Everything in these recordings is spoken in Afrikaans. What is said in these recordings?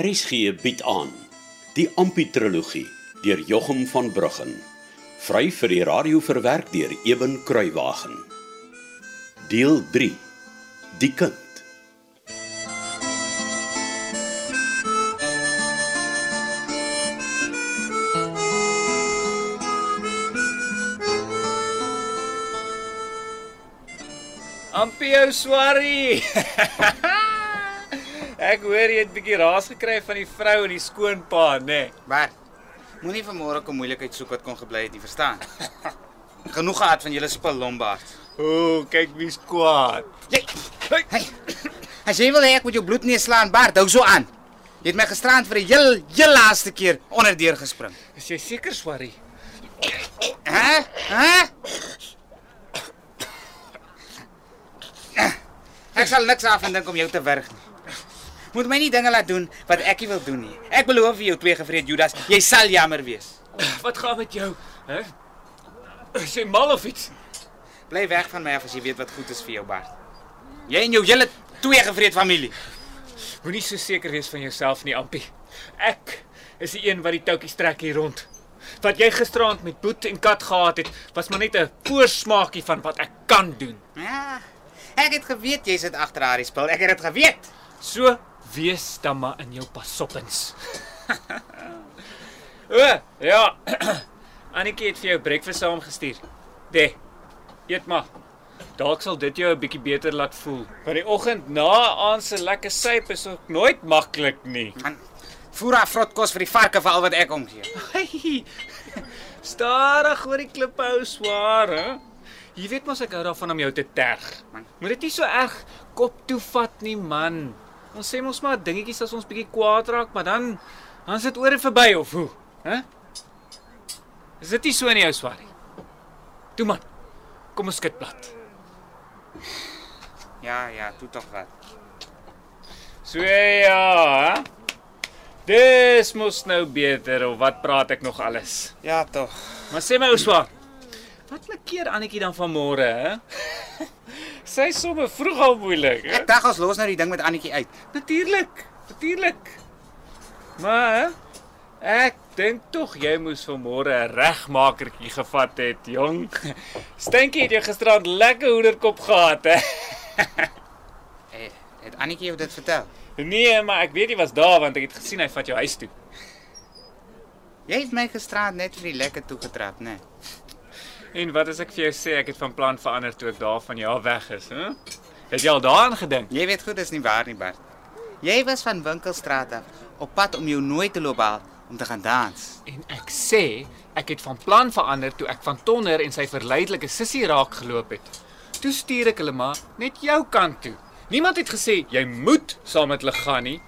RSG bied aan die Amputrologie deur Jochum van Bruggen. Vry vir die radio verwerk deur Eben Kruiwagen. Deel 3. Die kind. Ampio Swarrie. Ek hoor jy het 'n bietjie raas gekry van die vrou en die skoonpa, nê? Nee. Bart, moenie vanmôre kom moeilikheid soek wat kon gebly het, jy verstaan? Genoeg gehad van julle spil Lombard. Ooh, kyk wie's kwaad. Jy, hey, hey. As jy wil hê ek moet jou bloed neerslaan, Bart, hou so aan. Jy het my gisterand vir die heel heel laaste keer onderdeur gespring. Is jy seker Swarrie? Hæ? Hæ? Ek sal niks af en dink om jou te wurg nie. Moet my nie dinge laat doen wat ek nie wil doen nie. Ek beloof vir jou twee gevreed Judas, jy sal jammer wees. Wat gaan met jou? Hè? Is jy mal of iets? Bly weg van my af as jy weet wat goed is vir jou, Bart. Jy en jou hele twee gevreed familie. Moenie so seker wees van jouself nie, Ampie. Ek is die een wat die toutjies trek hier rond. Wat jy gisteraand met Boet en Kat gehad het, was maar net 'n voorsmaakie van wat ek kan doen. Ja. Ek het geweet jy sit agter haar spil. Ek het dit geweet. So wees dan maar in jou pasoppens. o, ja. Annetjie het vir jou breakfast saamgestuur. De. Eet maar. Dalk sal dit jou 'n bietjie beter laat voel. Want die oggend na aan se lekker syp is ook nooit maklik nie. Man, voer haar vrot kos vir die varke vir al wat ek omgee. Hey, Stadig oor die klippe hou swaar, hè? Jy weet mos ek hou daarvan om jou te terg. Man. Moet dit nie so erg kop toe vat nie, man. Ons sê mos maar dingetjies as ons bietjie kwaad raak, maar dan dan is dit oor en verby of hoe, hè? Is dit nie so in jou swaar nie? Toe man. Kom ons skit plat. Ja, ja, toe tog wat. So ja, hè? Dis mos nou beter of wat praat ek nog alles? Ja, tog. Maar sê my ou swaar. Wat makkeer Annetjie dan van môre, hè? Sy is sommer vroeg al moeilik, hè? Ek dink ons los nou die ding met Annetjie uit. Natuurlik. Natuurlik. Maar? Ek dink tog jy moes van môre 'n regmakertjie gevat het, jong. Stinkie het jou gisterand lekker hoenderkop gehad, hè? Eh, het Annetjie jou dit vertel? Nee, maar ek weet jy was daar want ek het gesien hy vat jou huis toe. Jy het my gisterand net vir die lekker toegetrap, né? En wat as ek vir jou sê ek het van plan verander toe ek daar van jou af weg is, hè? Het jy al daaraan gedink? Jy weet goed dis nie waar nie, Bart. Jy was van Winkelstraat af op pad om jou nooit te loop haal om te gaan dans. En ek sê ek het van plan verander toe ek van Tonner en sy verleidelike sussie raak geloop het. Toe stuur ek hulle maar net jou kant toe. Niemand het gesê jy moet saam met hulle gaan nie.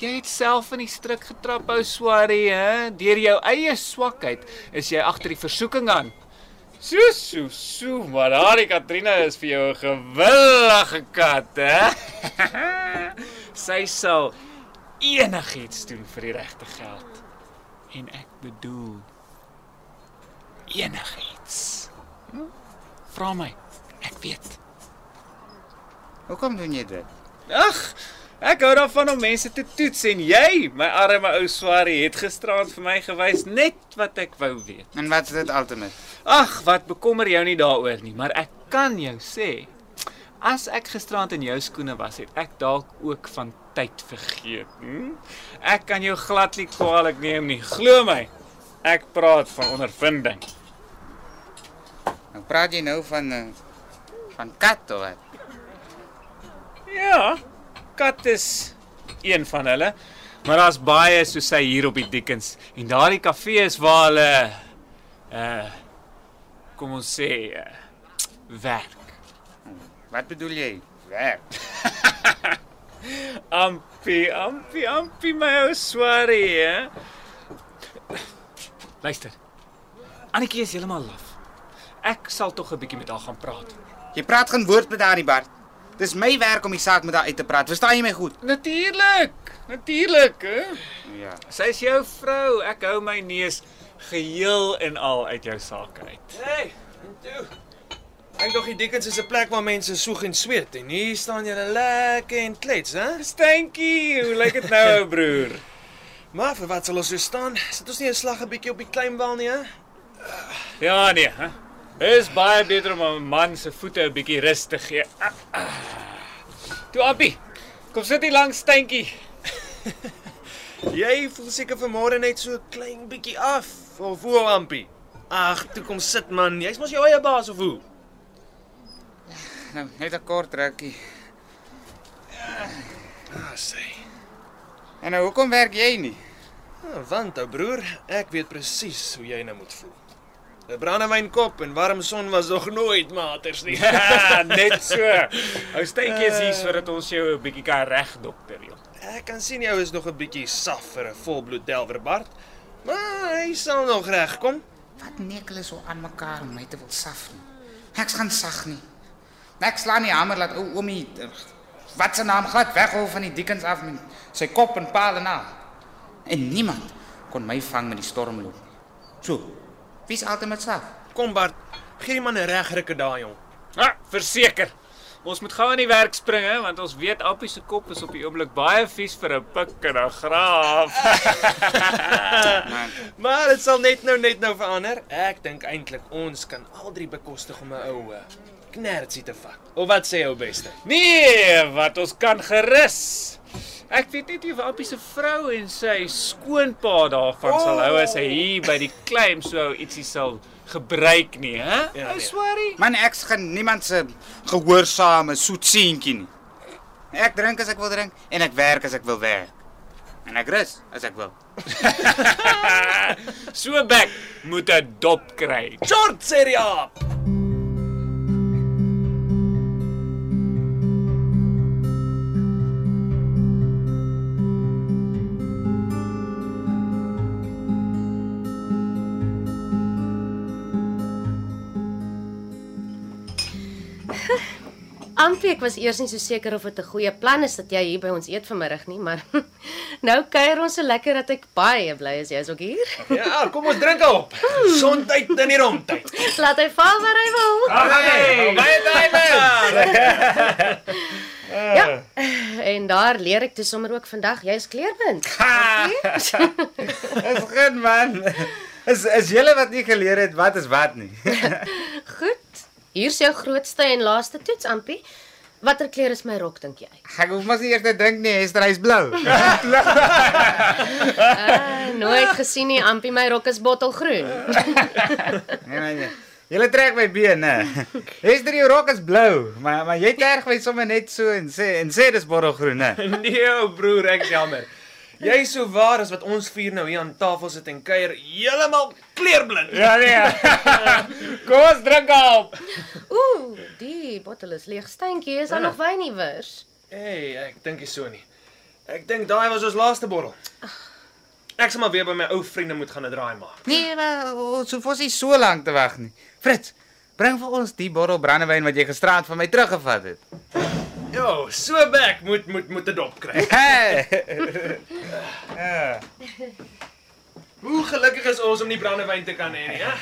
Jy het self in die struik getrap, ou Swarrie, hè? Deur jou eie swakheid is jy agter die versoeking aan. So so so, maar daardie Katrina is vir jou 'n gewillige kat, hè? Sy sal enigiets doen vir die regte geld. En ek bedoel enigiets. Hm? Vra my. Ek weet. Hoekom doen jy dit? Ag, ek hou daarvan om mense te toets en jy, my arme ou Swarrie, het gisterand vir my gewys net wat ek wou weet. En wat is dit altemat? Ag, wat bekommer jou nie daaroor nie, maar ek kan jou sê, as ek gisterand in jou skoene was, het ek dalk ook van tyd vergeet. Hm? Ek kan jou glad nie kwaadlik neem nie. Glo my. Ek praat van ondervinding. Nou praat jy nou van uh, van kat of wat? Ja, kat is een van hulle. Maar daar's baie soos hy hier op die Dickens en daardie kafee is waar hulle uh kom ons sê uh, werk. Wat bedoel jy? Werk. Ampie, ampie, ampie my ou swarie, hè? Luister. Annetjie is heeltemal laf. Ek sal tog 'n bietjie met haar gaan praat. Jy praat geen woord met haar nie, Bart. Dis my werk om die saak met haar uit te praat. Verstaan jy my goed? Natuurlik. Natuurlik, hè? Ja. Sy is jou vrou. Ek hou my neus geheel en al uit jou saak uit. Hey, en toe. Ek dink die Dickens is 'n plek waar mense soeg en sweet en hier staan julle lekker en klets, hè? Stankie, hoe lyk dit nou, ou broer? Maar vir wat sal ons so staan? Sit ons nie 'n slag 'n bietjie op die klein wal nie, hè? Ja nee, hè. Is baie beter om 'n man se voete 'n bietjie rus te gee. Ah, ah. Toe Appie, kom sit hier langs steentjie. Jy voel seker vanmôre net so klein bietjie af. Of hoe, Ampie? Ag, toe kom sit man. Jy's mos jou eie baas of hoe? Nou, net 'n kort rukkie. Ah, sê. En nou hoekom werk jy nie? Ah, want ou broer, ek weet presies hoe jy nou moet voel. 'n Brandewynkop en warm son was nog nooit maters nie. Ja, net so. Ou steentjie is hier sodat ons jou 'n bietjie kan regdokter, joh. Ek kan sien jou is nog 'n bietjie saf vir 'n volbloed delwerbart. Maar hy sal nog regkom. Wat nek hulle so aan mekaar om my te wil saf nie? Ek gaan sag nie. Ek slaan nie hamer laat ou oomie eh, wat se naam glad weghou van die dikkens af met sy kop en paal en al. En niemand kon my vang met die stormloop. So. Wie's altyd met saf? Kom Bart, gee die man 'n regrykke daai jong. Ah, verseker. Ons moet gou aan die werk spring hè, want ons weet Appie se kop is op die oomblik baie vies vir 'n pik en 'n graaf. Maar dit sal net nou net nou verander. Ek dink eintlik ons kan al drie bekostig om 'n ou uh, knertsie te vat. Of wat sê jou beste? Nee, wat ons kan gerus. Ek weet net nie of Appie se vrou en sy skoonpa daarvan oh. sal hou as hy hier by die claim so ietsie sal gebruik nie, hè? Ja, nee. swarie. man ek gaan niemand se gehoorsame soet seentjie nie. Ek drink as ek wil drink en ek werk as ek wil werk. En ek rus as ek wil. So bek moet 'n dop kry. Short serie op. Ampie, ek was eers nie so seker of dit 'n goeie plan is dat jy hier by ons eet vanmiddag nie, maar nou kuier ons so lekker dat ek baie bly is jy's ook hier. Ja, kom ons drink op. Sondheid in die rondtyd. Laat hy val waar hy wil. Hey, baie diamond. Ja. En daar leer ek toe sommer ook vandag jy's kleurblind. Dis goed man. Is is julle wat nie geleer het wat is wat nie. Goed. Hier's jou grootste en laaste toets, Ampie. Watter kleur is my rok dink jy? Ek hoef mos nie eers te dink nie, Esther, hy's blou. Ah, nooit gesien nie, Ampie, my rok is bottelgroen. Nee nee nee. Julle trek my been, né? Esther, jou rok is blou, maar maar jy terg my sommer net so en sê en sê dis bottelgroen, né? Nee, ou broer, ek jammer. Jy is so waar as wat ons vier nou hier aan tafel sit en kuier, heeltemal kleurblind. Ja nee. Kom ons drink op. Ooh, die bottel is leeg. Steentjie, is daar nog wyn iewers? Hey, ek dink nie so nie. Ek dink daai was ons laaste bottel. Ek sal maar weer by my ou vriende moet gaan 'n draai maak. Nee, maar ons hoef ons nie so lank te wag nie. Fritz, bring vir ons die bottel brandewyn wat jy gisteraand van my teruggevat het. Jo, so bek moet moet moet 'n dop kry. Hey. ja. Hoe gelukkig is ons om nie brandewyn te kan hê nie, hè?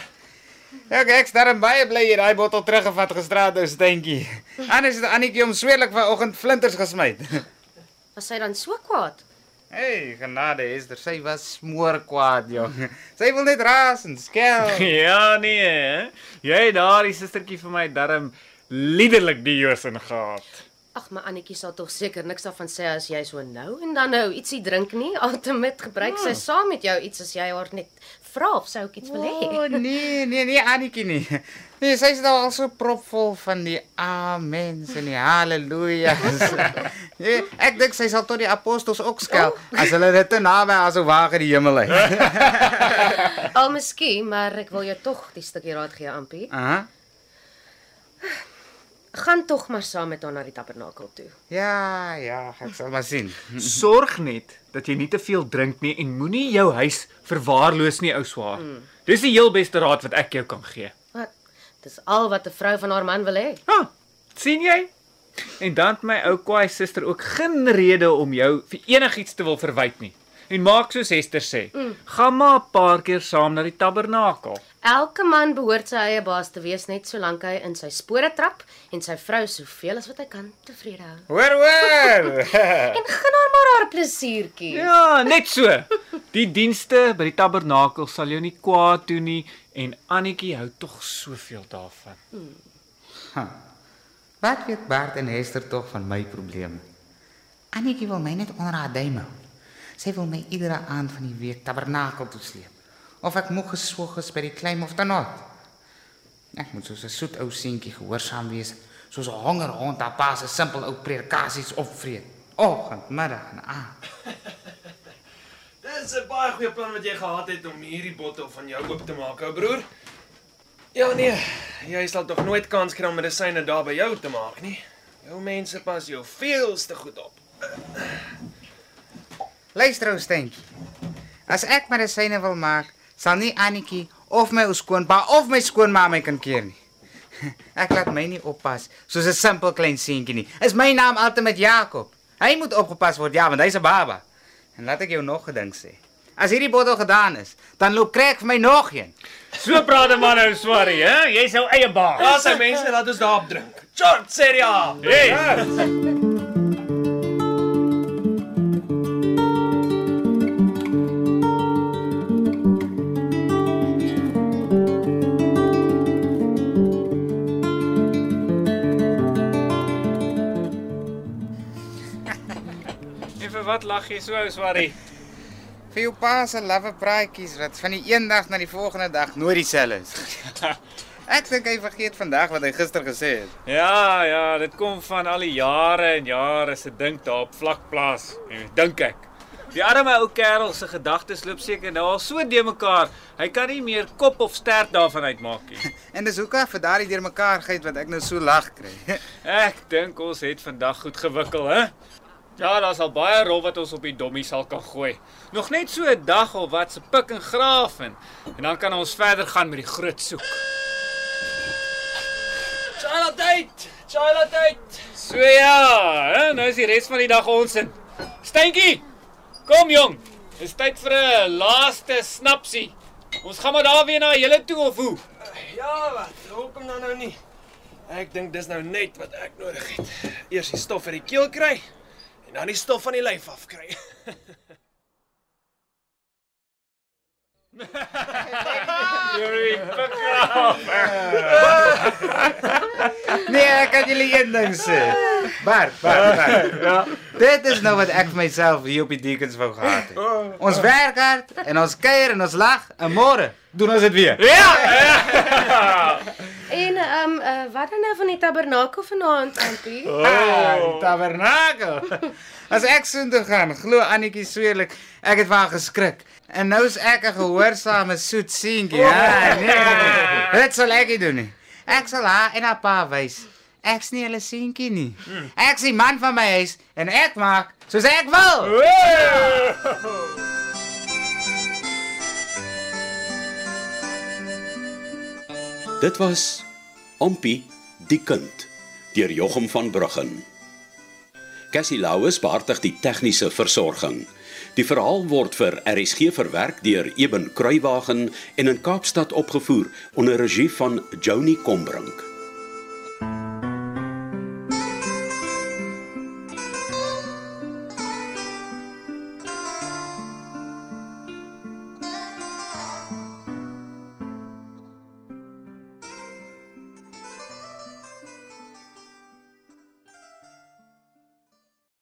Ja, ek sterm baie bly jy daai bottel teruggevat gisteraand ou steentjie. Anders het Annetjie hom sweerlik vanoggend flinters gesmy. Was sy dan so kwaad? Hey, genade Esther, sy was smoor kwaad, jong. Sy wil net raas en skel. Ja nee, hè? Jy het daardie sustertjie vir my darm liderlik die Joos ingehaat. Ag, maar Annetjie sal tog seker niks daarvan sê as jy so nou en dan nou ietsie drink nie. Ultimate gebruik sy saam met jou iets as jy haar net vra of sy ook iets wil hê. Oh, nee, nee, nee, Annetjie nie. Nee, sy is nou al so propvol van die amens en die haleluja's. Nee, ek dink sy sal tot die apostels ook skel as hulle dit te naby as 'n waag in die hemel lê. Al miskien, maar ek wil jou tog die stukkie raad gee, Ampie. Aha. Gaan tog maar saam met haar na die tabernakel toe. Ja, ja, ek sal maar sien. Sorg net dat jy nie te veel drink nie en moenie jou huis verwaarloos nie, ou swaar. Dis die heel beste raad wat ek jou kan gee. Wat? Dis al wat 'n vrou van haar man wil hê. Ha, sien jy? En dan het my ou kwaai suster ook geen rede om jou vir enigiets te wil verwyd nie. En maak soos Esther sê. Mm. Gaan maar 'n paar keer saam na die tabernakel. Elke man behoort sy eie baas te wees net solank hy in sy spore trap en sy vrou soveel as wat hy kan tevrede hou. Hoor hoor. En gun haar maar haar plesiertjie. Ja, net so. Die dienste by die tabernakel sal jou nie kwaad doen nie en Annetjie hou tog soveel daarvan. Wat weet Bart en Hester tog van my probleme? Annetjie wil my net onder haar duim hou. Sy wil my iedere aand van die week tabernakel toe sleep. Of ek moeg geswoeg is by die klein of dan not. Ek moet soos 'n soet ou seentjie gehoorsaam wees, soos 'n honger hond haar pa se simpel ou predikasies opvreet. Oggend, middag en aand. Dis 'n baie goeie plan wat jy gehad het om hierdie bottel van jou oop te maak, ou broer. Ja nee, jy sal tog nooit kans kry om medisyne daar by jou te maak nie. Jou mense pas jou veelste goed op. Luister ou steentjie. As ek medisyne wil maak, sal nie Annetjie of my ou skoonpa of my skoonma my kan keer nie. Ek laat my nie oppas soos 'n simpel klein seentjie nie. Is my naam altyd met Jakob. Hy moet opgepas word, ja, want hy's 'n baba. En laat ek jou nog 'n ding sê. As hierdie bottel gedaan is, dan loop kry ek vir my nog een. So praat 'n man nou swarie, hè? Jy's jou eie baas. Daar sy mense laat ons daarop drink. Short seria. Hey. Wat lag jy so, swarie? Vir jou pa se lawwe praatjies wat van die een dag na die volgende dag nooit dieselfde is. Ek dink hy vergeet vandag wat hy gister gesê het. Ja, ja, dit kom van al die jare en jare se dink daar op vlakplaas. En dink ek. Die arme ou kerel se gedagtes loop seker nou al so de mekaar. Hy kan nie meer kop of stert daarvan uitmaak nie. En dis hoekom vir daardie deurmekaarheid wat ek nou so lag kry. Ek dink ons het vandag goed gewikkel, hè? Ja, daar's al baie rol wat ons op die dommie sal kan gooi. Nog net so 'n dag of wat se pik en graaf en, en dan kan ons verder gaan met die groot soek. Charlotte. Charlotte. So ja, hè, nou is die res van die dag ons in. Steentjie, kom jong. Dis tyd vir 'n laaste snapsie. Ons gaan maar daar weer na julle toe of hoe? Ja, wat? Hoekom dan nou nie? Ek dink dis nou net wat ek nodig het. Eers die stof uit die keel kry en dan die stof van die lyf af kry. Jy pik graaf. Nee, ek kan julle een ding sê. Bart, Bart, Bart. Ja. Dit is nou wat ek vir myself hier op die Deacons wou gehad het. Ons werk hard en ons kuier en ons lag en môre doen ons dit weer. Ja! En ehm um, uh, wat dan nou van die tabernakel vanaand, Auntie? Ah, die tabernakel. As ek so toe gaan, glo Annetjie sweerlik, ek het van geskrik. En nou is ek 'n gehoorsame soet seentjie. Ja, nee. Dit sal ek nie doen nie. Ek sal haar en haar pa wys. Ek's nie hulle seentjie nie. Ek's die man van my huis en ek maak soos ek wil. Dit was Ompie die kind deur Jochum van Bruggen. Cassie Louws beheer die tegniese versorging. Die verhaal word vir RSG verwerk deur Eben Kruiwagen en in Kaapstad opgevoer onder regie van Joni Combrink.